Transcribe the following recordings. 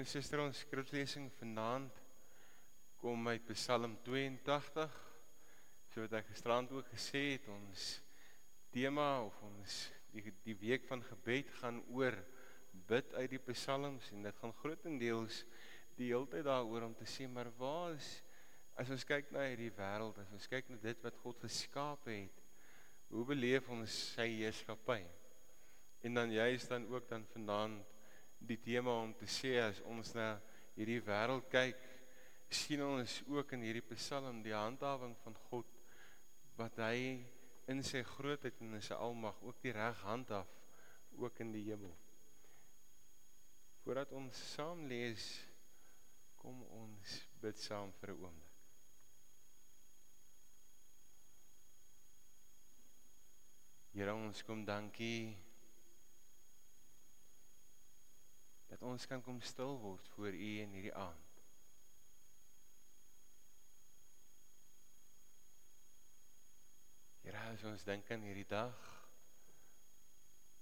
en susters, ons skriflesing vanaand kom uit Psalm 82. So wat ek gisterand ook gesê het, ons tema of ons die die week van gebed gaan oor bid uit die psalms en dit gaan grootendeels die hele tyd daaroor om te sê maar waar is as ons kyk na hierdie wêreld, as ons kyk na dit wat God geskaap het, hoe beleef ons sy heerskappy? En dan juist dan ook dan vanaand die tema om te sê as ons na hierdie wêreld kyk, sien ons ook in hierdie Psalm die handhawing van God wat hy in sy grootheid en in sy almag ook die reg handhaaf ook in die hemel. Voordat ons saam lees, kom ons bid saam vir 'n oomblik. Here ons kom dankie dat ons kan kom stil word voor U in hierdie aand. Here, as ons dink aan hierdie dag,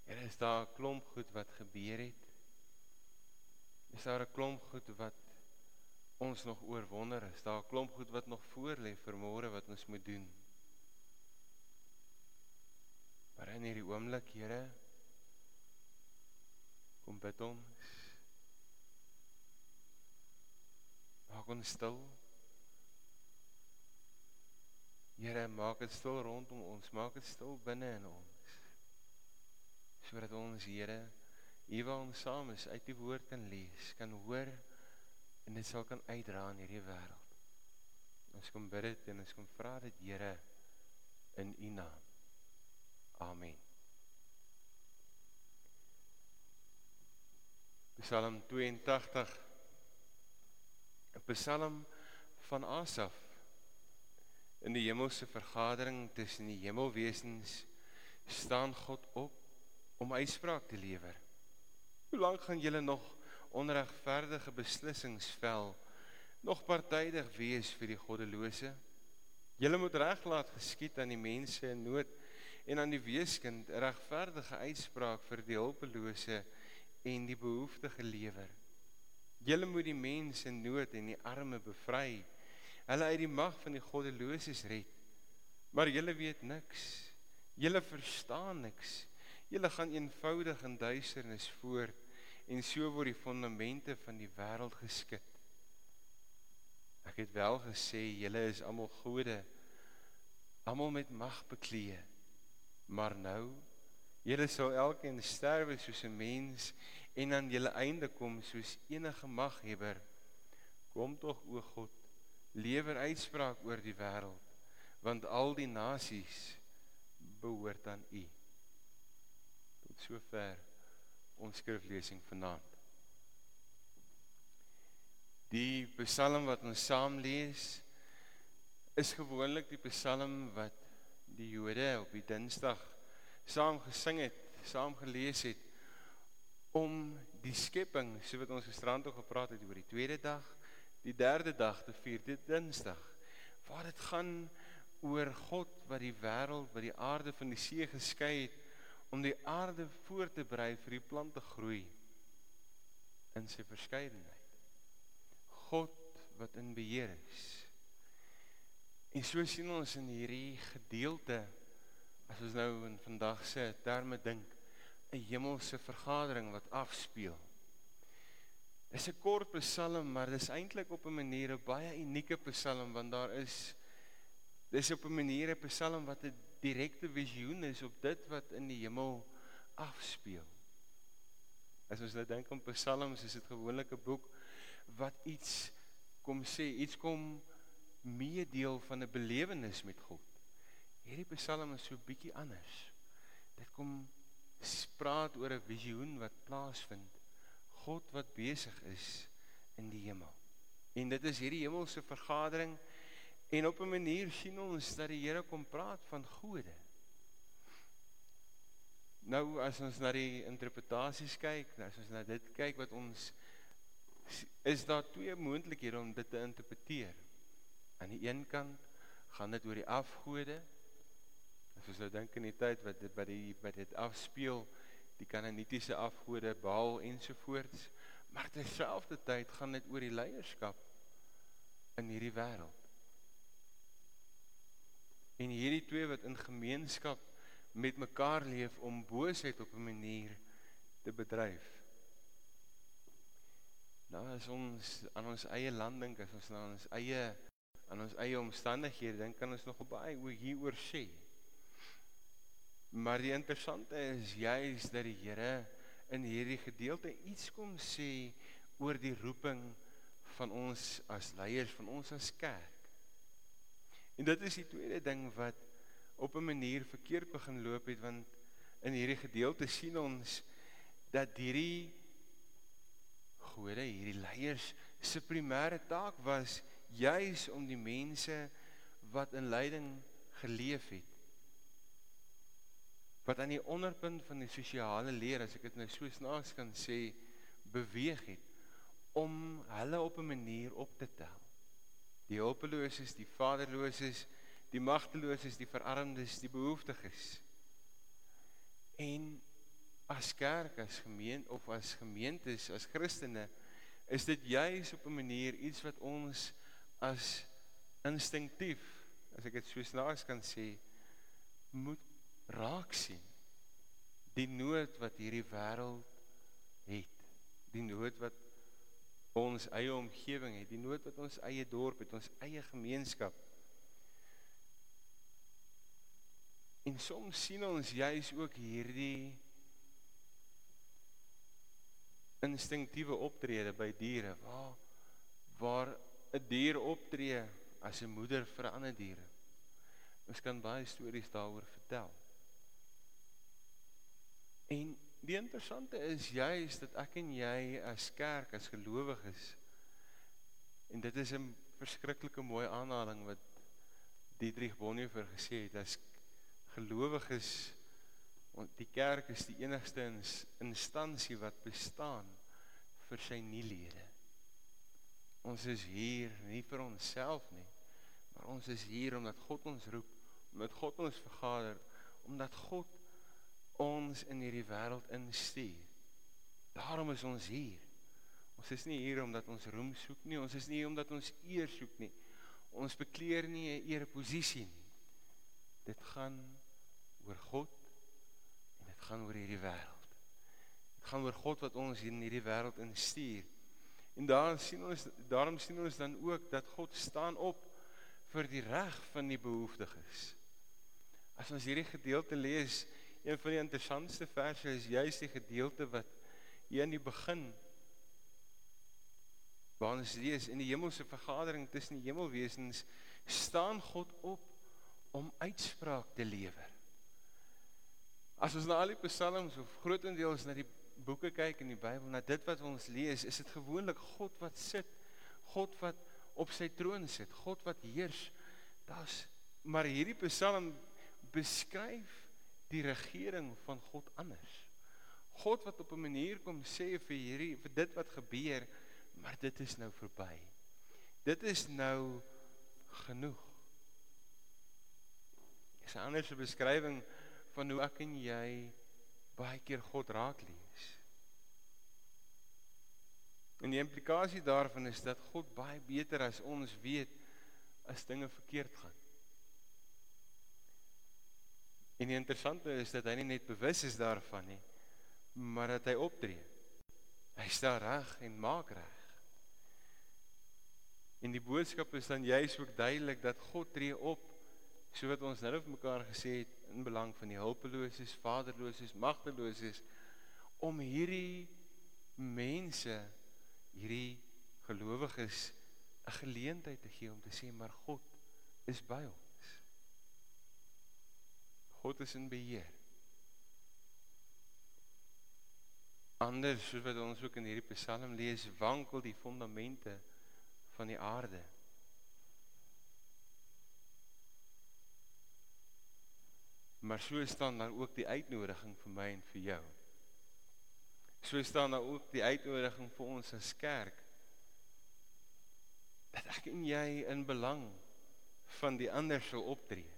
Here, is daar 'n klomp goed wat gebeur het. Is daar 'n klomp goed wat ons nog oorwonder is. Daar 'n klomp goed wat nog voor lê vir môre wat ons moet doen. Maar in hierdie oomblik, Here, kom bid ons Maak ons stil. Here, maak dit stil rondom ons, maak dit stil binne in ons. Sodat ons, Here, hier waar ons saam is, uit die woord kan lees, kan hoor en dit sal kan uitdra in hierdie wêreld. Ons kom bid dit en ons kom vra dit, Here, in U naam. Amen. Psalm 82 'n Psalm van Asaf. In die hemelse vergadering tussen die hemelwesens staan God op om uitspraak te lewer. Hoe lank gaan julle nog onregverdige beslissings vel, nog partydig wees vir die goddelose? Julle moet reg laat geskied aan die mense in nood en aan die weeskind regverdige uitspraak vir die hulpelose en die behoeftige lewer. Julle moet die mense in nood en die arme bevry. Hulle uit die mag van die goddeloses red. Maar julle weet niks. Julle verstaan niks. Julle gaan eenvoudig in duisternis voort en so word die fondamente van die wêreld geskit. Ek het wel gesê julle is almal gode, almal met mag bekleë. Maar nou, julle sal elkeen sterwe soos 'n mens en aan julle einde kom soos enige maghebber kom tog o God lewer uitspraak oor die wêreld want al die nasies behoort aan U. Tot sover ons skriflesing vanaand. Die psalm wat ons saam lees is gewoonlik die psalm wat die Jode op die Dinsdag saam gesing het saam gelees het om die skepping, so wat ons gisterand ook gepraat het oor die tweede dag, die derde dag te vier, dit Dinsdag. Waar dit gaan oor God wat die wêreld, wat die aarde van die see geskei het om die aarde voor te berei vir die plante groei in sy verskeidenheid. God wat in beheer is. En so sien ons in hierdie gedeelte as ons nou in vandag se terme dink 'n hemelse vergadering wat afspeel. Dis 'n kort psalm, maar dis eintlik op 'n manier 'n baie unieke psalm want daar is dis op 'n manier 'n psalm wat 'n direkte visioen is op dit wat in die hemel afspeel. As ons nou dink aan psalms, is dit gewoonlik 'n boek wat iets kom sê, iets kom meedeel van 'n belewenis met God. Hierdie psalm is so bietjie anders. Dit kom praat oor 'n visioen wat plaasvind. God wat besig is in die hemel. En dit is hierdie hemelse vergadering en op 'n manier sien ons dat die Here kom praat van gode. Nou as ons na die interpretasies kyk, as ons na dit kyk wat ons is daar twee moontlikhede om dit te interpreteer. Aan die een kant gaan dit oor die afgode As ons nou dink aan die tyd wat dit by die by dit afspeel, die kananitiese afgode Baal ensovoorts, Maar terselfdertyd gaan dit oor die leierskap in hierdie wêreld. En hierdie twee wat in gemeenskap met mekaar leef om boosheid op 'n manier te bedryf. Nou as ons aan ons eie land dink, as ons aan ons eie aan ons eie omstandighede dink, kan ons nog baie oor hieroor sê. Maar die interessante is juis dat die Here in hierdie gedeelte iets kom sê oor die roeping van ons as leiers, van ons as kerk. En dit is die tweede ding wat op 'n manier verkeerd begin loop het want in hierdie gedeelte sien ons dat hierdie gode, hierdie leiers se primêre taak was juis om die mense wat in lyding geleef het wat aan die onderpunt van die sosiale leer as ek dit nou so snaaks kan sê beweeg het om hulle op 'n manier op te tel. Die hulpeloses, die vaderloses, die magteloses, die verarmdes, die behoeftiges. En as kerk, as gemeente of as gemeentes, as Christene, is dit juis op 'n manier iets wat ons as instinktief, as ek dit so snaaks kan sê, moet raak sien. Die nood wat hierdie wêreld het, die nood wat ons eie omgewing het, die nood wat ons eie dorp het, ons eie gemeenskap. En soms sien ons juis ook hierdie instinktiewe optrede by diere waar waar 'n dier optree as 'n moeder vir ander dier. Ons kan baie stories daaroor vertel. En die interessante is juis dat ek en jy as kerk as gelowiges en dit is 'n verskriklike mooi aanhaling wat Dietrich Bonhoeffer gesê het as gelowiges want die kerk is die enigste instansie wat bestaan vir sy nuutlede. Ons is hier nie vir onsself nie, maar ons is hier omdat God ons roep, omdat God ons vergader, omdat God ons in hierdie wêreld instuur. Daarom is ons hier. Ons is nie hier omdat ons roem soek nie, ons is nie hier omdat ons eer soek nie. Ons bekleer nie 'n ereposisie nie. Dit gaan oor God en dit gaan oor hierdie wêreld. Dit gaan oor God wat ons hier in hierdie wêreld instuur. En daar sien ons daarom sien ons dan ook dat God staan op vir die reg van die behoeftiges. As ons hierdie gedeelte lees, een van die interessantste verse is juis die gedeelte wat hier in die begin waar ons lees in die hemelse vergadering tussen die hemelwesens staan God op om uitspraak te lewer. As ons na al die psalms of grootendeels na die boeke kyk in die Bybel, na dit wat ons lees, is dit gewoonlik God wat sit, God wat op sy troon sit, God wat heers. Daar's maar hierdie psalm beskryf die regering van God anders. God wat op 'n manier kom sê vir hierdie vir dit wat gebeur, maar dit is nou verby. Dit is nou genoeg. Dis 'n ander beskrywing van hoe ek en jy baie keer God raak lees. En die implikasie daarvan is dat God baie beter as ons weet as dinge verkeerd gaan. En die interessante is dat hy nie net bewus is daarvan nie, maar dat hy optree. Hy staan reg en maak reg. En die boodskap is dan juis ook duidelik dat God tree op so wat ons nou vir mekaar gesê het in belang van die hulpeloses, vaderloses, magteloses om hierdie mense, hierdie gelowiges 'n geleentheid te gee om te sê maar God is by ons. God is in beheer. Anders soos wat ons ook in hierdie Psalm lees, wankel die fondamente van die aarde. Maar so staan daar ook die uitnodiging vir my en vir jou. So staan daar ook die uitnodiging vir ons as kerk dat ek en jy in belang van die ander sou optree.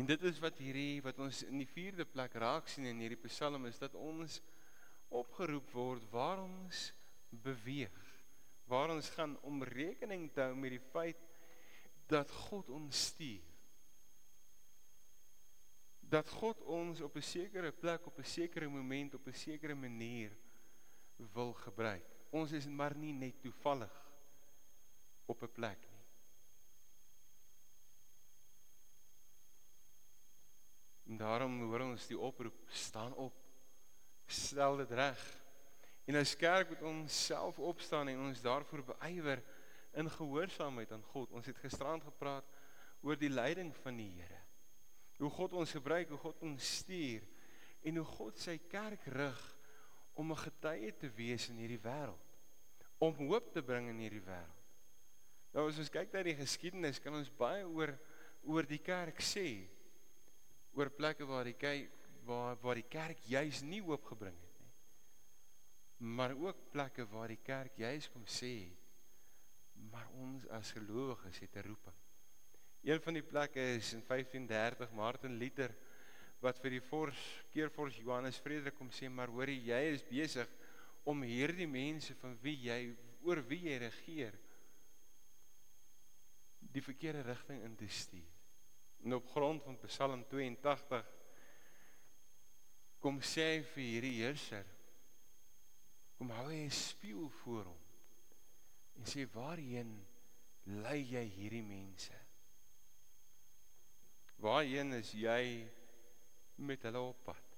En dit is wat hierdie wat ons in die 4de plek raak sien in hierdie Psalm is dat ons opgeroep word waar ons beweeg. Waar ons gaan om rekening te hou met die feit dat God ons stuur. Dat God ons op 'n sekere plek op 'n sekere moment op 'n sekere manier wil gebruik. Ons is maar nie net toevallig op 'n plek En daarom hoor ons die oproep: staan op. Stel dit reg. En as kerk moet ons self opstaan en ons daarvoor beywer in gehoorsaamheid aan God. Ons het gisterand gepraat oor die leiding van die Here. Hoe God ons gebruik, hoe God ons stuur en hoe God sy kerk rig om 'n getuie te wees in hierdie wêreld. Om hoop te bring in hierdie wêreld. Nou as ons kyk na die geskiedenis, kan ons baie oor oor die kerk sê. Oor plekke waar die kerk waar waar die kerk juis nie hoop gebring het nie. Maar ook plekke waar die kerk juis kom sê maar ons as gelowiges het 'n roeping. Een van die plekke is in 1530 Martin Luther wat vir die fors keerfors Johannes Frederik kom sê maar hoorie jy is besig om hierdie mense van wie jy oor wie jy regeer die verkeerde rigting in te stuur. En op grond van Psalm 82 kom sê vir hierdie heerser kom hou hy 'n spieël voor hom en sê waarheen lei jy hierdie mense? Waarheen is jy met hulle op pad?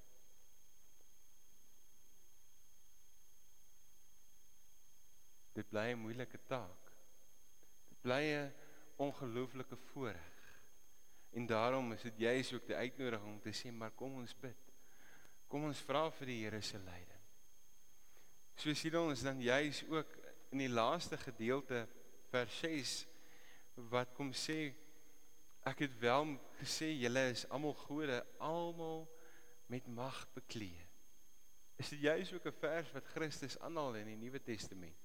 Dit bly 'n moeilike taak. Dit bly 'n ongelooflike voorreg. En daarom is dit juis ook die uitnodiging om te sê maar kom ons bid. Kom ons vra vir die Here se leiding. So sien ons dan juis ook in die laaste gedeelte vers 6 wat kom sê ek het wel gesê julle is almal gode, almal met mag beklee. Is dit juis ook 'n vers wat Christus aanhaal in die Nuwe Testament?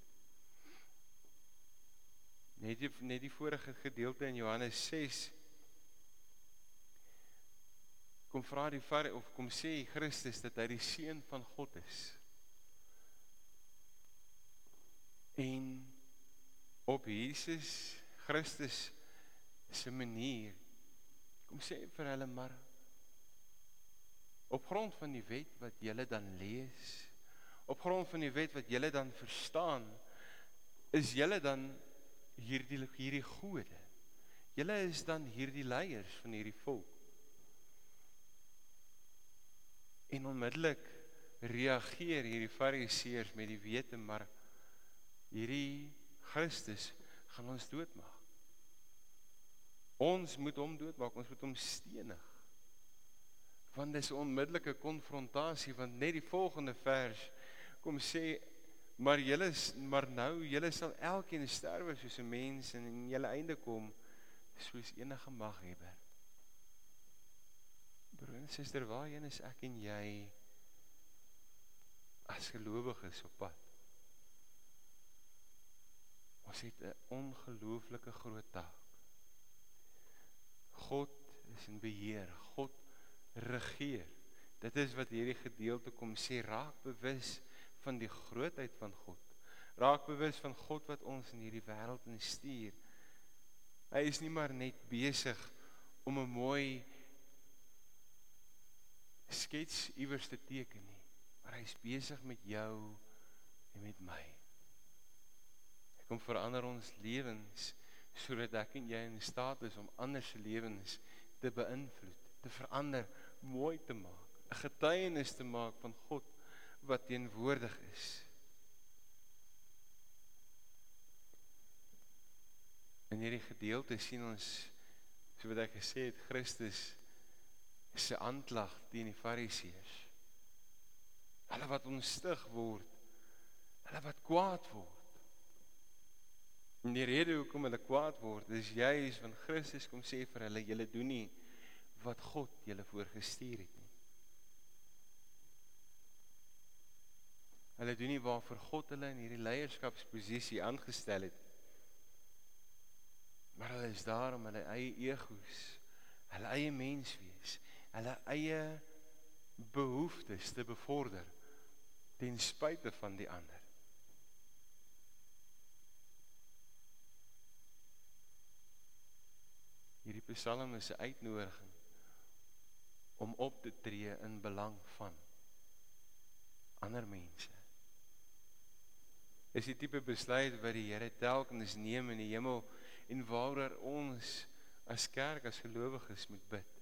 Net die net die vorige gedeelte in Johannes 6 kom vra die Vader of kom sê Christus dat hy die seun van God is. En op Jesus Christus se manier kom sê vir hulle maar op grond van die wet wat julle dan lees op grond van die wet wat julle dan verstaan is julle dan hierdie hierdie gode. Julle is dan hierdie leiers van hierdie volk. En onmiddellik reageer hierdie fariseërs met die wete maar hierdie Christus gaan ons doodmaak. Ons moet hom doodmaak, ons moet hom stenig. Want dis 'n onmiddellike konfrontasie want net die volgende vers kom sê Maar julle maar nou julle sal elkeen sterwe soos 'n mens en in julle einde kom soos enige maghebber. Broer en suster, waarheen is ek en jy as gelowiges op pad? Ons het 'n ongelooflike groot taak. God is in beheer. God regeer. Dit is wat hierdie gedeelte kom sê, raak bewus van die grootheid van God. Raak bewus van God wat ons in hierdie wêreld instuur. Hy is nie maar net besig om 'n mooi skets iewers te teken nie, maar hy is besig met jou en met my. Hy kom verander ons lewens sodat ek en jy in staat is om ander se lewens te beïnvloed, te verander, mooi te maak, 'n getuienis te maak van God wat teenwoordig is. In hierdie gedeelte sien ons so wat ek gesê het Christus se aanklag teen die Fariseërs. Hulle wat onstig word, hulle wat kwaad word. En die rede hoekom hulle kwaad word, is juis want Christus kom sê vir hulle julle doen nie wat God julle voorgestuur het nie. Hulle doen nie waarvoor God hulle in hierdie leierskapsposisie aangestel het. Maar hulle is daar om hulle eie egos, hulle eie menswees, hulle eie behoeftes te bevorder ten spyte van die ander. Hierdie Psalm is 'n uitnodiging om op te tree in belang van ander mense. Is die tipe besluit wat die Here telkens neem in die hemel en waaroor ons as kerk as gelowiges moet bid.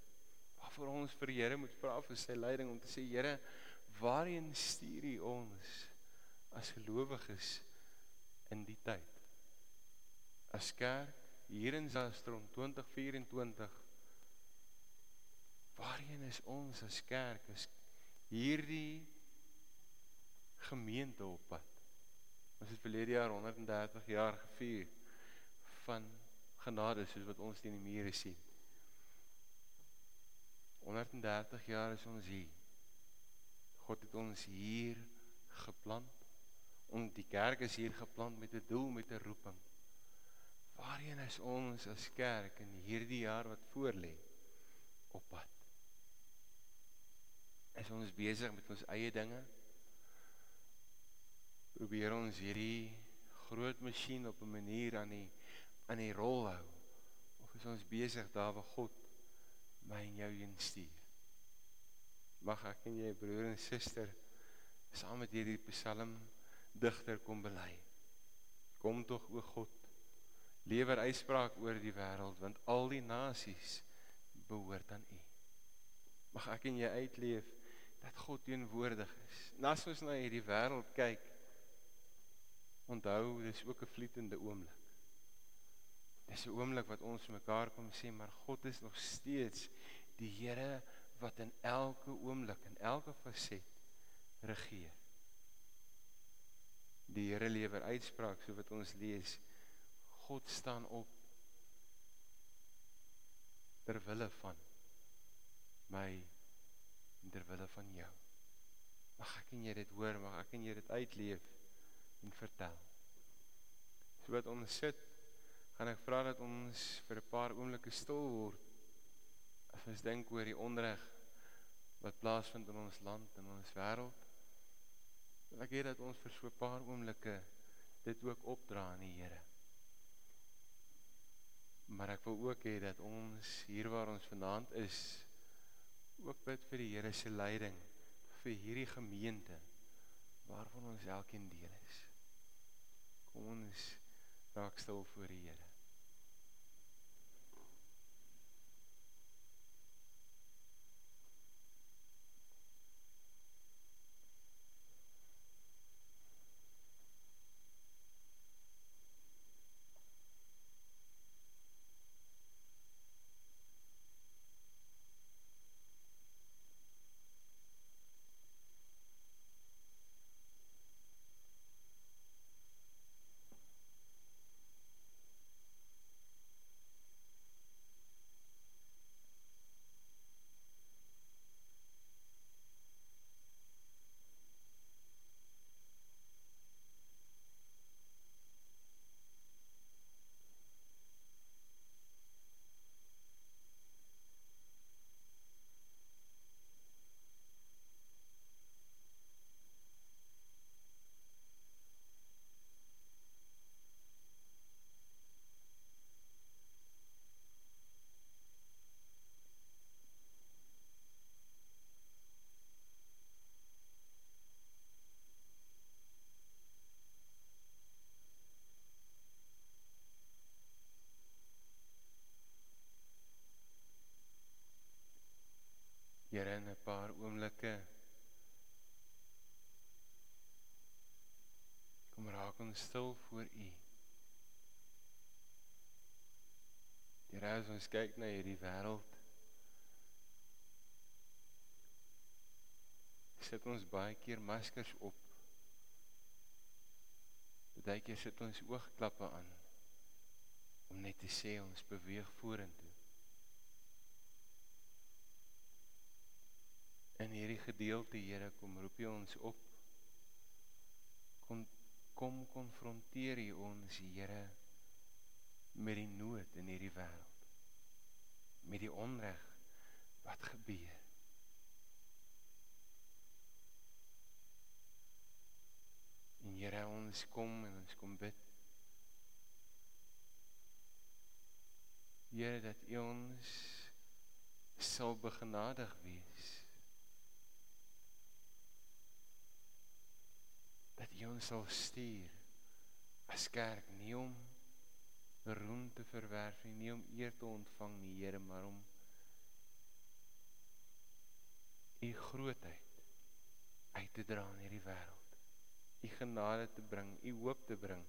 Waarvoor ons vir die Here moet vra vir sy leiding om te sê Here, waarheen stuur U ons as gelowiges in die tyd? As kerk hier in Zastron 2024 Waarheen is ons as kerk as hierdie gemeente op pad? Ons het verlede jaar 130 jaar gevier van genade soos wat ons teen die mure sien. 130 jaar is ons hier. God het ons hier geplant. Ons die kerk is hier geplant met 'n doel, met 'n roeping. Waarheen is ons as kerk in hierdie jaar wat voorlê op pad? Is ons besig met ons eie dinge? Probeer ons hierdie groot masjien op 'n manier aan die aan die rol hou? Of is ons besig daar waar God my en jou heen stuur? Mag ek en jy broer en suster saam met hierdie Psalm digter kom bely. Kom tog o God lewer uitspraak oor die wêreld want al die nasies behoort aan U. Mag ek en jy uitleef dat God teenwoordig is. En as ons na hierdie wêreld kyk, onthou dis ook 'n vlietende oomblik. Dis 'n oomblik wat ons mekaar kom sê, maar God is nog steeds die Here wat in elke oomblik en elke faset regeer. Die Here lewer uitspraak so wat ons lees God staan op ter wille van my en ter wille van jou. Mag ek en jy dit hoor, mag ek en jy dit uitleef en vertel. So wat ons sit, gaan ek vra dat ons vir 'n paar oomblikke stil word. As ons dink oor die onreg wat plaasvind in ons land en ons wêreld. Ek gee dat ons vir so 'n paar oomblikke dit ook opdra aan die Here. Maar ek wil ook hê dat ons hier waar ons vanaand is ook bid vir die Here se leiding vir hierdie gemeente waarvan ons elkeen deel is. Raak stil voor die Here. Here in 'n paar oomblikke kom raak ons stil voor U. Here as ons kyk na hierdie wêreld sit ons baie keer maskers op. Baie keer sit ons oogklappe aan om net te sê ons beweeg vorentoe. In hierdie gedeelte, Here, kom roep U ons op. Kom kom konfronteer U ons, Here, met die nood in hierdie wêreld. Met die onreg wat gebeur. ons kom en ons kom bid. Here dat U ons sal begenadig wees. Dat U ons sal stuur as kerk nie om roem te verwerf nie, nie om eer te ontvang nie, Here, maar om U grootheid uit te dra in hierdie wêreld. U genade te bring, U hoop te bring.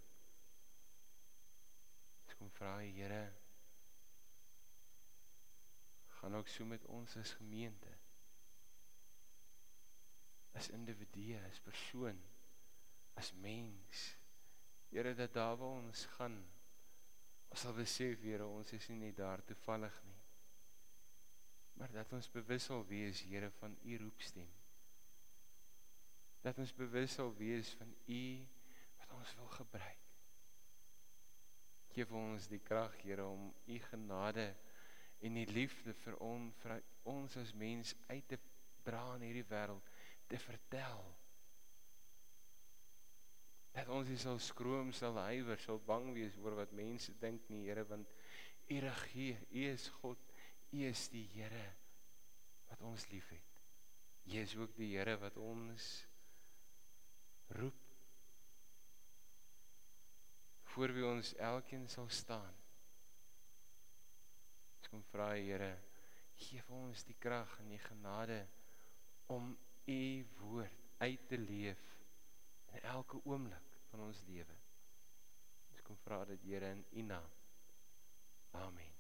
Ek kom vra Here, gaan ook so met ons as gemeente. As individue, as persoon, as mens. Here, dat daar waar ons gaan, ons sal besef, Here, ons is nie net daar toevallig nie maar dat ons bewus sal wees Here van u roepstem. Dat ons bewus sal wees van u wat ons wil gebruik. Geef ons die krag Here om u genade en die liefde vir on, vir ons as mens uit te dra in hierdie wêreld te vertel. Dat ons nie sal skroom, sal huiwer, sal bang wees oor wat mense dink nie, Here, want u regeer, u is God U is die Here wat ons liefhet. U is ook die Here wat ons roep. Voor wie ons elkeen sal staan. Ek kom vra Here, gee vir ons die krag en die genade om u woord uit te leef in elke oomblik van ons lewe. Ek kom vra dit Here in u naam. Amen.